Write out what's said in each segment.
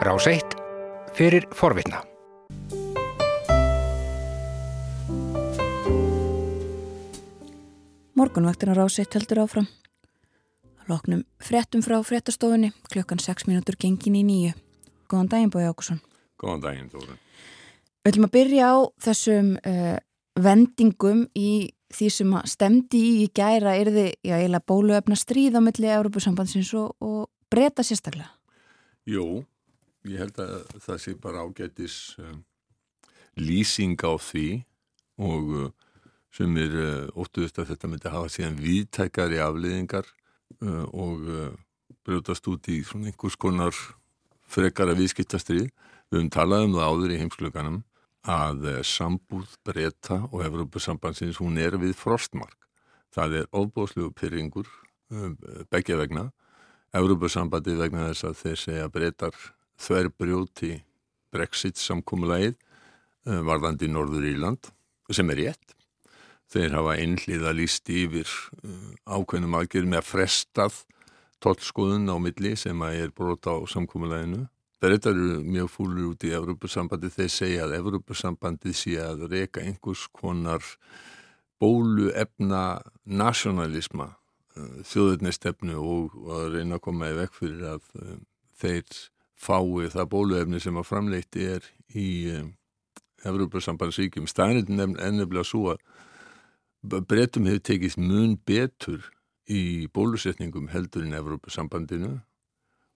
Rás 1 fyrir forvitna. Morgunvaktina Rás 1 heldur áfram. Loknum frettum frá frettastofunni klukkan 6 minútur gengin í nýju. Góðan daginn Bói Ákusson. Góðan daginn Þórun. Við ætlum að byrja á þessum uh, vendingum í því sem að stemdi í í gæra erði já, eiginlega bóluefna stríð á milli Európusambandsins og, og breyta sérstaklega. Jú, ég held að það sé bara ágætis um, lýsing á því og uh, sem er uh, óttuðist að þetta myndi hafa síðan viðtækari afliðingar uh, og uh, brjótast út í svona einhvers konar frekara viðskiptastrið. Við höfum talað um það áður í heimskluganum að sambúð breyta og Evrópusambandsins hún er við frostmark. Það er ofbóðslegu pyrringur begja vegna. Evrópusambandi vegna þess að þeir segja breytar þverbrjóti Brexit samkúmulægið uh, varðandi Norður Írland sem er rétt. Þeir hafa einhlýða líst yfir uh, ákveðnum aðgerð með að frestað tollskoðun á milli sem að er brota á samkúmulæginu. Breytar eru mjög fúlur út í Evrópusambandi. Þeir segja að Evrópusambandi sé að reyka einhvers konar bóluefna nationalisma þjóðurnistefnu og að reyna að koma í vekk fyrir að þeir fái það bóluefni sem að framleiti er í um, Evrópussambandsvíkjum. Stænirinn ennefnilega svo að breytum hefur tekist mun betur í bólusetningum heldur en Evrópusambandinu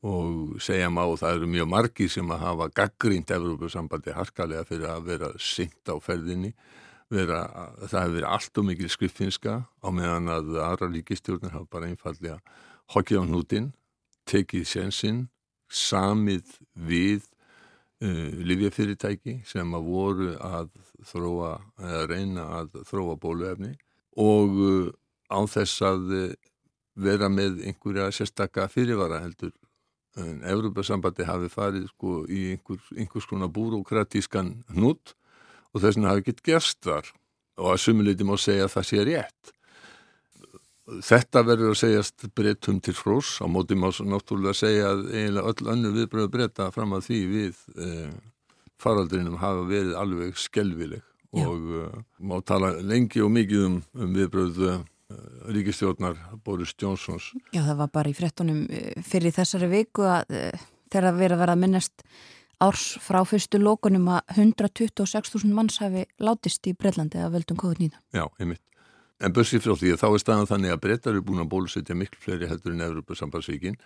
og segja má það eru mjög margi sem að hafa gaggrínt Evrópusambandi harkalega fyrir að vera sint á ferðinni vera, það hefur verið allt og mikil skriffinska á meðan að aðra líkistjórnir hafa bara einfallega hokkið á hnútin, tekið sénsinn, samið við uh, livjafyrirtæki sem að voru að þróa, að reyna að þróa bóluefni og uh, á þess að uh, vera með einhverja sérstakka fyrirvara heldur en Európa-sambandi hafi farið sko í einhver, einhvers konar búrókratískan hnút og þess vegna hafi ekkert gerst þar og að sumuleiti má segja að það sé rétt. Þetta verður að segjast breytum til frós, á móti má náttúrulega segja að eiginlega öll önnu viðbröðu breyta fram að því við eh, faraldrinum hafa verið alveg skelvileg Já. og eh, má tala lengi og mikið um, um viðbröðu eh, ríkistjórnar Boris Johnsons. Já, það var bara í frettunum eh, fyrir þessari viku að eh, þegar verið að vera að minnast árs frá fyrstu lókunum að 126.000 manns hafi látist í Breitlandi að völdum COVID-19. Já, einmitt. En börsið frá því að þá er staðan þannig að Breitar eru búin að bólusetja miklu fleiri heldur en Európa-sambandsvíkin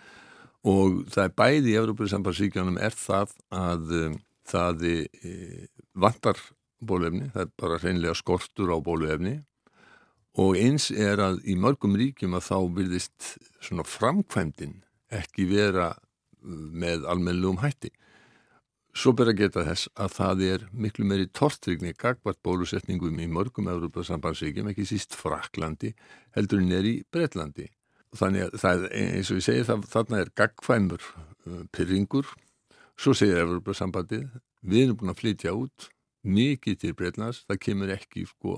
og það er bæði í Európa-sambandsvíkjanum er það að um, það e, vantar bólefni, það er bara hreinlega skortur á bólefni og eins er að í mörgum ríkjum að þá byrðist svona framkvæmdin ekki vera með almennlegum hætti. Svo ber að geta þess að það er miklu meiri tortrygni gagvart bólusetningum í mörgum Európa-sambandsvíkjum, ekki síst Fraklandi, heldur en er í Breitlandi. Þannig að það eins og ég segi, það, þarna er gagfæmur uh, pyrringur. Svo segir Európa-sambandið, við erum búin að flytja út mikið til Breitlands, það kemur ekki, sko,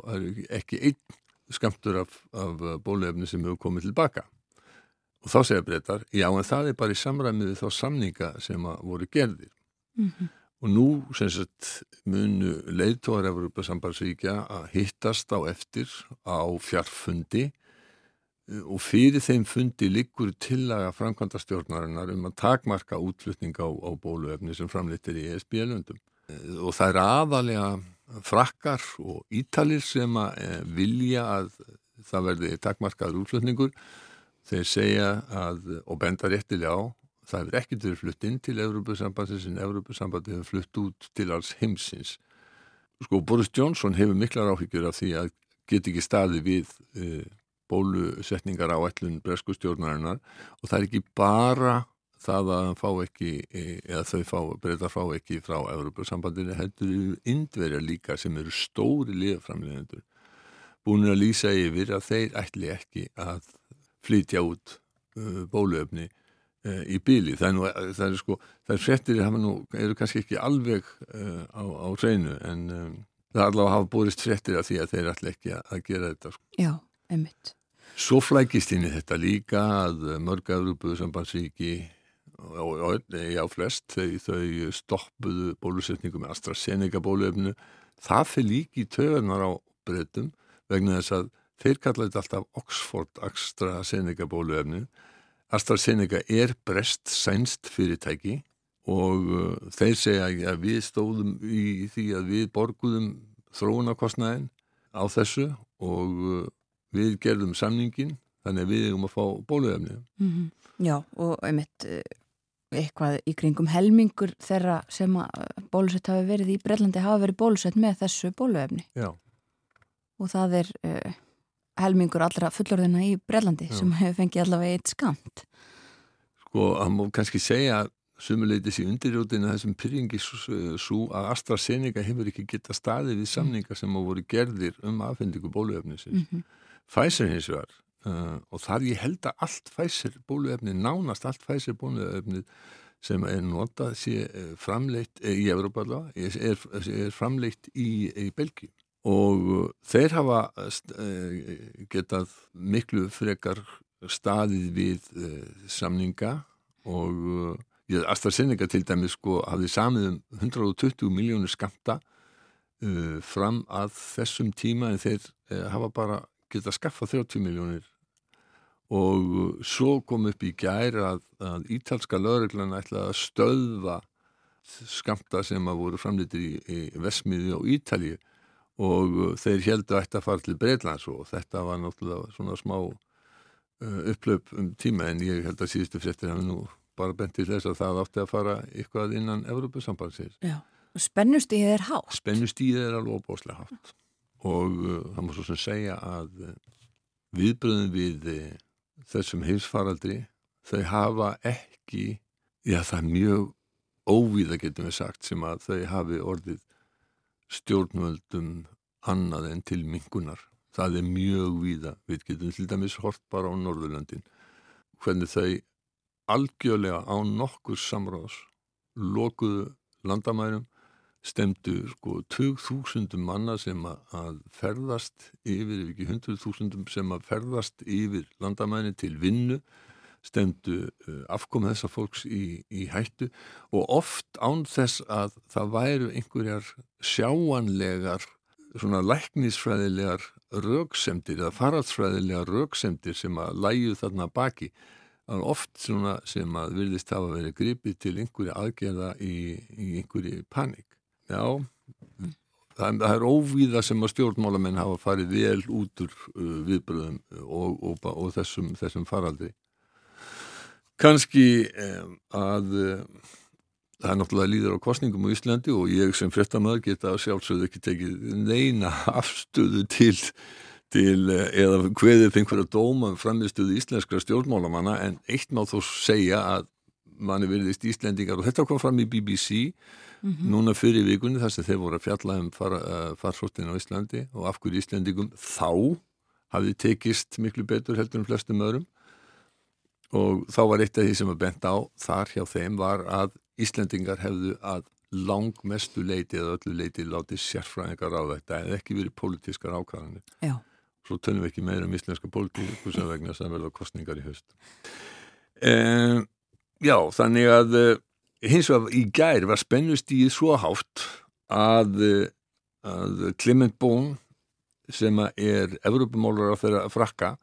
ekki einn skamtur af, af bóluefni sem hefur komið tilbaka. Og þá segir Breitar, já en það er bara í samræmið þá samninga sem voru gerðir. Mm -hmm. Og nú sagt, munu leiðtóðar Európa sambandsvíkja að hittast á eftir á fjarfundi og fyrir þeim fundi liggur tillaga framkvæmda stjórnarinnar um að takmarka útflutning á, á bóluefni sem framleitir í ESB-löndum. Og það er aðalega frakkar og ítalir sem að eh, vilja að það verði takmarkaður útflutningur. Þeir segja að, og benda réttilega á, það hefur ekkert verið flutt inn til Európa-sambandsins en Európa-sambandi hefur flutt út til alls heimsins. Sko Boris Johnson hefur miklar áhyggjur af því að get ekki staði við e, bólusetningar á ætlun bresku stjórnarinnar og það er ekki bara það að hann fá ekki e, eða þau fá, breyta fá ekki frá Európa-sambandinu heldur indverja líka sem eru stóri liðframlegendur búin að lýsa yfir að þeir ætli ekki að flytja út bóluefni uh, í bíli. Það er, nú, það er sko, það er frettir nú, eru kannski ekki alveg uh, á, á hreinu en um, það er allavega að hafa búist frettir af því að þeir ætla ekki að gera þetta. Sko. Já, einmitt. Svo flækist inn í þetta líka að mörg Európuðu sambandsvíki og já flest þau, þau stoppuðu bólusetningu með AstraZeneca bóluefnu það fyrir líki töðunar á breytum vegna þess að þeir kallaði þetta alltaf Oxford AstraZeneca bóluefnu AstraZeneca er brest sænst fyrirtæki og uh, þeir segja að við stóðum í því að við borguðum þróunarkostnæðin á þessu og uh, við gerðum samningin þannig að við erum að fá bóluefni mm -hmm. Já og einmitt uh, eitthvað í kringum helmingur þeirra sem að bólusett hafi verið í Brellandi hafa verið bólusett með þessu bóluefni Já. og það er uh, helmingur allra fullorðina í Brellandi sem hefur fengið allavega eitt skamt. Sko að mú kannski segja sumuleitis í undirjóðinu þessum pyrringi svo að AstraZeneca hefur ekki geta staðið við samninga sem á voru gerðir um aðfendingu bóluefnisins. Mm -hmm. Pfizer hins vegar uh, og það ég held að allt Pfizer bóluefni, nánast allt Pfizer bóluefni sem er notað sé uh, framleitt uh, í Európa allavega, er, er framleitt í, í Belgi og uh, þeir hafa uh, getað miklu frekar staðið við uh, samninga og AstraZeneca til dæmis sko hafði samið um 120 miljónur skamta uh, fram að þessum tíma en þeir uh, hafa bara getað skaffa 30 miljónir og uh, svo kom upp í gæri að, að ítalska lögreglan ætlaði að stöðva skamta sem að voru framlitir í, í Vesmiði og Ítalið og uh, þeir heldu ætti að fara til Breitlands og þetta var náttúrulega svona smá uh, upplöp um tíma en ég held að síðustu fréttir hafi nú bara bent til þess að það átti að fara eitthvað innan Evropasambansins. Já, og spennustíðið er hátt. Spennustíðið er alveg óbáslega hátt og uh, það má svo sem segja að uh, viðbröðum við uh, þessum heimsfaraldri þau hafa ekki, já það er mjög óvíða getum við sagt sem að þau hafi orðið stjórnvöldum annað en til mingunar. Það er mjög víða, við getum til dæmis hort bara á Norðurlöndin, hvernig þau algjörlega á nokkur samráðs lokuðu landamærum stemdu sko 20.000 manna sem að ferðast yfir, ef ekki 100.000 sem að ferðast yfir landamæni til vinnu stemdu uh, afkom þessa fólks í, í hættu og oft án þess að það væru einhverjar sjáanlegar svona læknisfræðilegar rauksemdir eða faraðsfræðilegar rauksemdir sem að læju þarna baki Það er oft svona sem að virðist hafa verið gripið til einhverju aðgerða í, í einhverju panik. Já, það, það er óvíða sem að stjórnmálamenn hafa farið vel út úr uh, viðbröðum og, og, og þessum, þessum faraldri. Kanski um, að uh, það er náttúrulega líður á kostningum á Íslandi og ég sem frettamöður geta sjálfsögðu ekki tekið neina afstöðu til til eh, eða hveðið einhverja dóma um framistuðu íslenskra stjórnmálamanna en eitt má þó segja að manni verðist Íslendingar og þetta kom fram í BBC mm -hmm. núna fyrir vikunni þar sem þeir voru að fjalla um far, uh, farsóttin á Íslandi og af hverju Íslendingum þá hafði tekist miklu betur heldur en flestum öðrum og þá var eitt af því sem að bent á þar hjá þeim var að Íslendingar hefðu að langmestu leiti eða öllu leiti látið sérfræðingar á þetta eða ekki verið pólitískar ákvarðanir. Já svo tönum við ekki meira um íslenska pólitíku sem vegna sem verða kostningar í höst um, Já, þannig að uh, hins vegar í gær var spennust í svo hátt að, uh, að Clement Bón sem er Evropamólar á þeirra frakka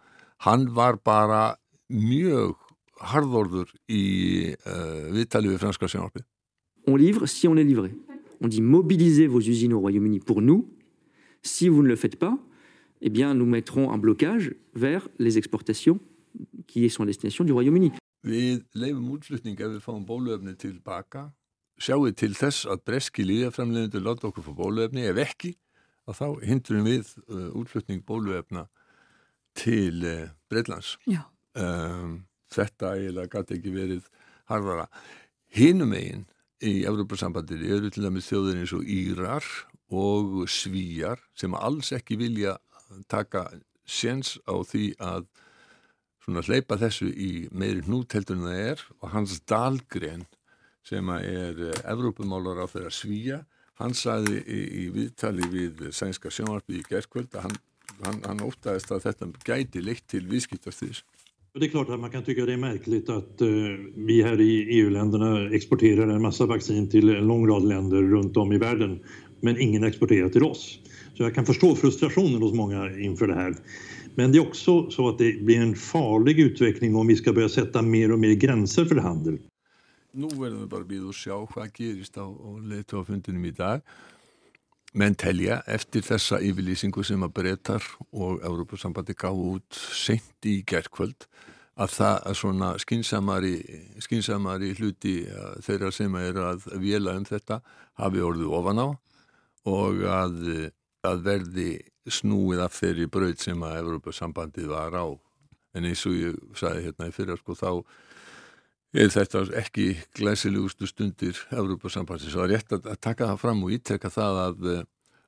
hann var bara mjög harðorður í uh, viðtali við franska sjónarpið On livre si on est livré. On dit mobilisez vos usines au Royaume-Uni pour nous. Si vous ne le faites pas, eh bien, nous mettrons un blocage vers les exportations qui sont à destination du Royaume-Uni. Við leifum útflutning ef við fáum bóluefni tilbaka. Sjáum við til þess að breski líðaframlegundur láta okkur fá bóluefni. Ef ekki, þá hindrum við uh, útflutning bóluefna til uh, Breitlands. Um, þetta eiginlega gæti ekki verið harðara. Hinum eigin í Európa-sambandiri eru til dæmis þjóðir eins og Írar og Svíjar sem alls ekki vilja taka séns á því að svona hleypa þessu í meiri hnút heldur en það er og hans Dahlgren sem er Evrópumálar á þeirra svíja hann saði í, í viðtali við sænska sjónarbyggji gerðkvöld að hann, hann, hann ótaðist að þetta gæti leitt til viðskiptarsþýrs Det är klart att man kan tycka det är märkligt att vi här i EU-länderna exporterar en massa vaccin till en lång rad länder runt om i världen, men ingen exporterar till oss. Så jag kan förstå frustrationen hos många inför det här. Men det är också så att det blir en farlig utveckling om vi ska börja sätta mer och mer gränser för handel. Nú verðum við bara að býða og sjá hvað gerist á, á í dag. Menn telja eftir þessa yfirlýsingu sem að breytar og Európa-sambandi gáðu út sent í gerðkvöld að það að svona skinsamari, skinsamari hluti þeirra sem er að vila um þetta hafi orðið ofan á og að, að verði snúið af þeirri braut sem að Európa-sambandið var á. En eins og ég sagði hérna í fyrir sko þá er þetta ekki glæsilegustu stundir Európa-sambandsins og það er rétt að, taka það fram og ítrekka það að,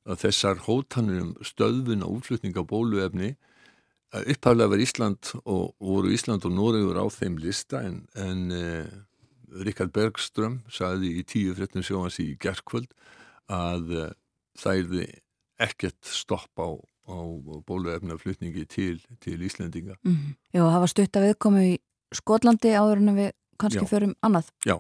að þessar hótanir um stöðvun og útflutning á bóluefni upphaflega verið Ísland og voru Ísland og Noregur á þeim lista en, en eh, Rikard Bergström sagði í tíu frettum sjóans í gerðkvöld að eh, það erði ekkert stopp á, á bóluefnaflutningi til, til Íslandinga. Mm -hmm. Já, það var stutt að viðkomu í Skotlandi áður en við kannski förum annað. Já,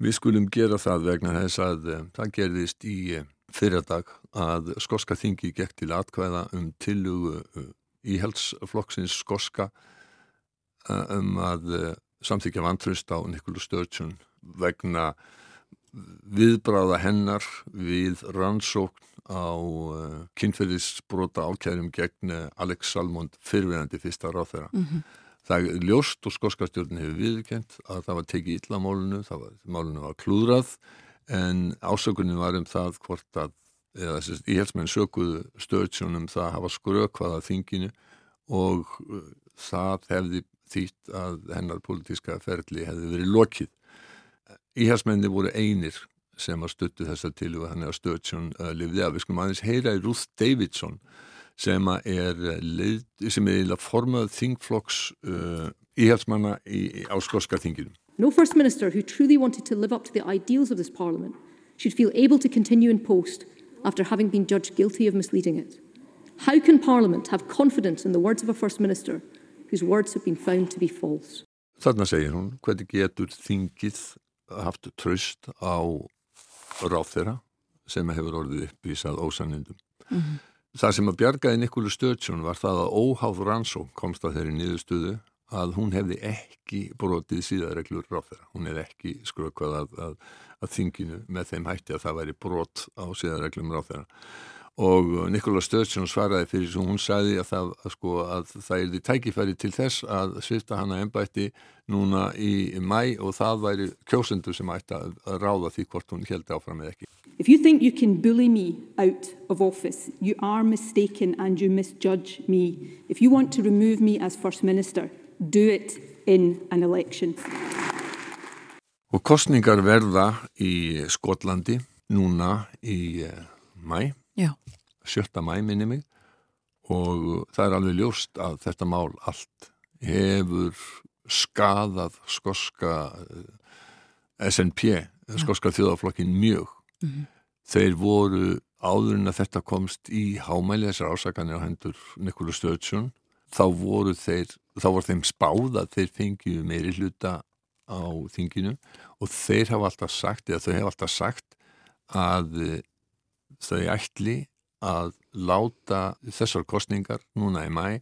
við skulum gera það vegna þess að uh, það gerðist í uh, fyrradag að skoska þingi gekk til atkvæða um tilugu uh, eh, í helsflokksins skoska um að samþykja vantrust á Nikolu Sturgeon vegna viðbráða hennar við rannsókn á kynferðisbrota ákjærum gegn Alex Salmond fyrfinandi fyrsta ráð þeirra. Mm -hmm. Það er ljóst og skóskastjórn hefur viðkent að það var tekið illa málunu, var, málunu var klúðrað en ásökunin var um það hvort að, eða þess að ég helst með sökuðu stöðsjónum það að hafa skrökvaða þinginu og uh, það hefði þýtt að hennar politíska ferli hefði verið lokið. Íhersmenni voru einir sem að stuttu þessa til og þannig að stöðsjón uh, lifði af. Við skulum aðeins heyra í Ruth Davidson sem er, leið, sem er formað þingflokks uh, íhalsmanna í, á skóska þinginu. No First Minister who truly wanted to live up to the ideals of this Parliament should feel able to continue in post after having been judged guilty of misleading it. How can Parliament have confidence in the words of a First Minister whose words have been found to be false? Þarna segir hún, hvernig getur þingið haft tröst á ráð þeirra sem hefur orðið uppvísað ósanindum. Mm -hmm. Það sem að bjargaði Nikólu Sturgeon var það að óháð rannsó komst að þeirri niðurstöðu að hún hefði ekki brotið síðareglur ráþæra. Hún hefði ekki skrökvað að, að, að þinginu með þeim hætti að það væri brot á síðareglum ráþæra. Og Nikola Sturgeon svaraði fyrir sem hún sagði að það, að sko, að það er því tækifæri til þess að svifta hana ennbætti núna í mæ og það væri kjósendur sem ætti að ráða því hvort hún held áfram eða ekki. If you think you can bully me out of office, you are mistaken and you misjudge me. If you want to remove me as First Minister, do it in an election. Og kostningar verða í Skotlandi núna í uh, mæ, Já. 7. mæ minni mig og það er alveg ljóst að þetta mál allt hefur skadað skoska eh, SNP, skoska þjóðaflokkin mjög Mm -hmm. Þeir voru áður en að þetta komst í hámæli þessar ásakanir á hendur Nikólu Stöðsson þá voru þeir, þá voru þeim spáð að þeir fengið meiri hluta á þinginu og þeir hafa alltaf sagt, eða þau hafa alltaf sagt að þau ætli að láta þessar kostningar núna í mæ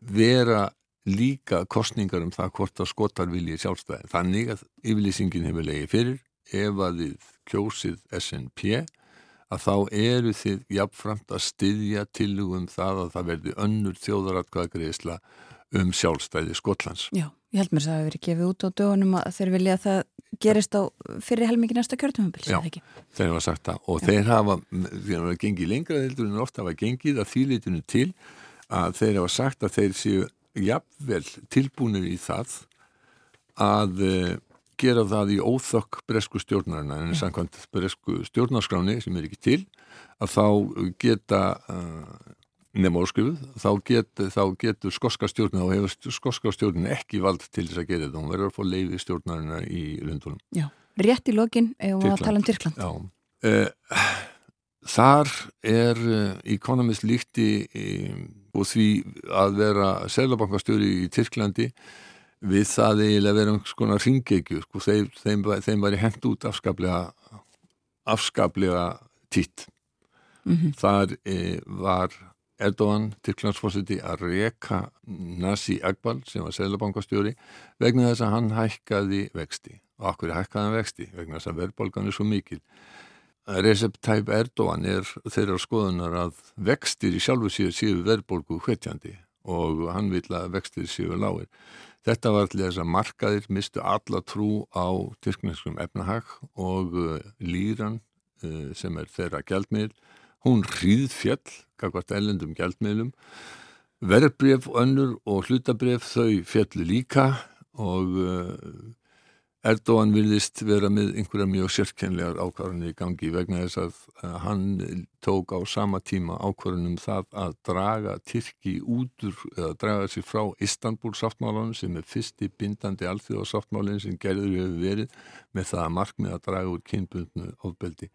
vera líka kostningar um það hvort að skotar vilji sjálfstæði. Þannig að yfirlýsingin hefur legið fyrir ef að þið kjósið SNP að þá eru þið jafnframt að styðja tilugum það að það verði önnur þjóðaratkvæðagreisla um sjálfstæði Skotlands. Já, ég held mér að það hefur verið gefið út á dögunum að þeir vilja að það gerist á fyrir helmingi næsta kjörtumömbil, sér það ekki? Já, þeir hafa sagt það og Já. þeir hafa, þeir hafa gengið lengra heldur en ofta hafa gengið að þýlitinu til að þeir hafa sagt að þeir séu jafnvel tilbúinir í það að eh, gera það í óþokk bresku stjórnarina en samkvæmt bresku stjórnarskráni sem er ekki til að þá geta uh, nema óskrifuð, þá, get, þá getur skoska stjórnina og hefur skoska stjórnina ekki vald til þess að gera þetta. Hún verður að fá leiði stjórnarina í Lundunum Já, rétt í lokin og að tala um Tyrkland. Já, uh, þar er uh, Economist líkti um, og því að vera selabankastjóri í Tyrklandi við það eiginlega vera einhvers konar ringegju sko, þeim, þeim, þeim var hend út afskaplega afskaplega títt. Mm -hmm. þar e, var Erdogan, Tyrklandsforsiti að reka Nasi Akbal sem var selabankastjóri vegna þess að hann hækkaði vexti. Og okkur hækkaði hann vexti? Vegna þess að verðbólgan er svo mikil. Recep Tayyip Erdogan er þeirra skoðunar að vextir í sjálfu séu séu verðbólgu hvetjandi og hann vil að vextir séu lágir. Þetta var til þess að markaðir mistu alla trú á tyrkneskum efnahag og uh, líran uh, sem er þeirra gældmiðl, hún hríð fjall, kakvart ellendum gældmiðlum, verðbref önnur og hlutabref þau fjalli líka og uh, Erdogan vilist vera með einhverja mjög sérkennlegar ákvarðanir í gangi vegna þess að hann tók á sama tíma ákvarðanum það að draga Tyrki útur eða draga sér frá Istanbul sáttmálanum sem er fyrsti bindandi alþjóðsáttmálinn sem gerður hefur verið með það að markmið að draga úr kynbundnu ofbeldi.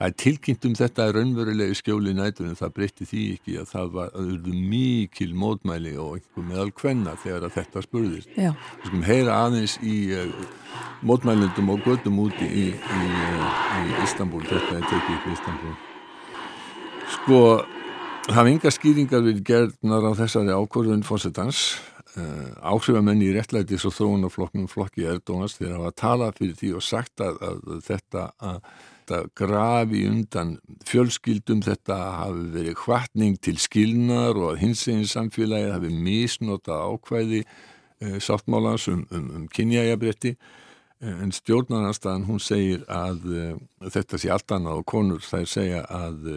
Það er tilkynnt um þetta raunverulegi skjóli nætur en það breytti því ekki að það var að mikil mótmæli og einhver meðal kvenna þegar að þetta spurðist. Já. Við skulum heyra aðeins í uh, mótmælundum og göttum úti í, í, uh, í Istanbul, þetta er tekið upp í Istanbul. Sko, hafa ynga skýringar við gerðnar á þessari ákvörðun fórsetans. Uh, eh, áhrifamenn í réttlætis og þróunaflokknum flokki Erdónas þegar hafa talað fyrir því og sagt að, að þetta að þetta grafi undan fjölskyldum, þetta hafi verið hvatning til skilnar og að hins eginn samfélagi hafi misnota ákvæði e, sáttmálans um, um, um kynjægabretti e, en stjórnarnarstaðan hún segir að e, þetta sé allt annað og konur þær segja að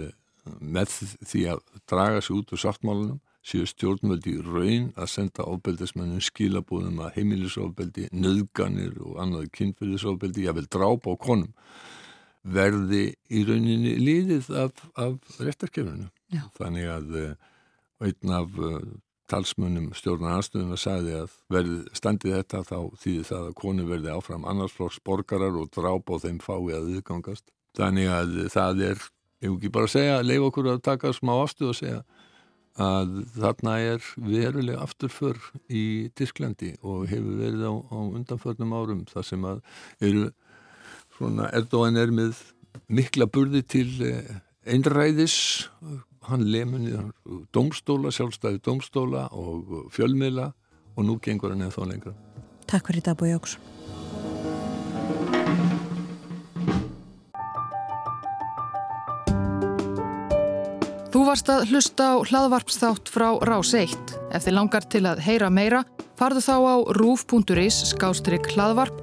með því að draga sig út úr sáttmálanum séu stjórnvöldi raun að senda ofbeldismennum skilabúðum að heimilisofbeldi, nöðganir og annað kynfyrirsofbeldi, ég vil drápa á konum verði í rauninni líðið af, af réttarkefninu. Þannig að uh, einn af uh, talsmunum stjórnar aðstöðuna sagði að verði standið þetta þá þýði það að konu verði áfram annarsflokks borgarar og dráp á þeim fái að viðgangast. Þannig að það er, ég vil ekki bara segja, leif okkur að taka smá afstuð og segja að þarna er verulega afturför í Tísklandi og hefur verið á, á undanförnum árum þar sem að eru svona Erdogan er með mikla burði til eh, einræðis. Hann lemunni domstóla, sjálfstæði domstóla og fjölmiðla og nú gengur hann eða þá lengra. Takk fyrir þetta Bói Jóks. Þú varst að hlusta á hlaðvarpsþátt frá Rás 1 Ef þið langar til að heyra meira farðu þá á rúf.is skástrygg hlaðvarp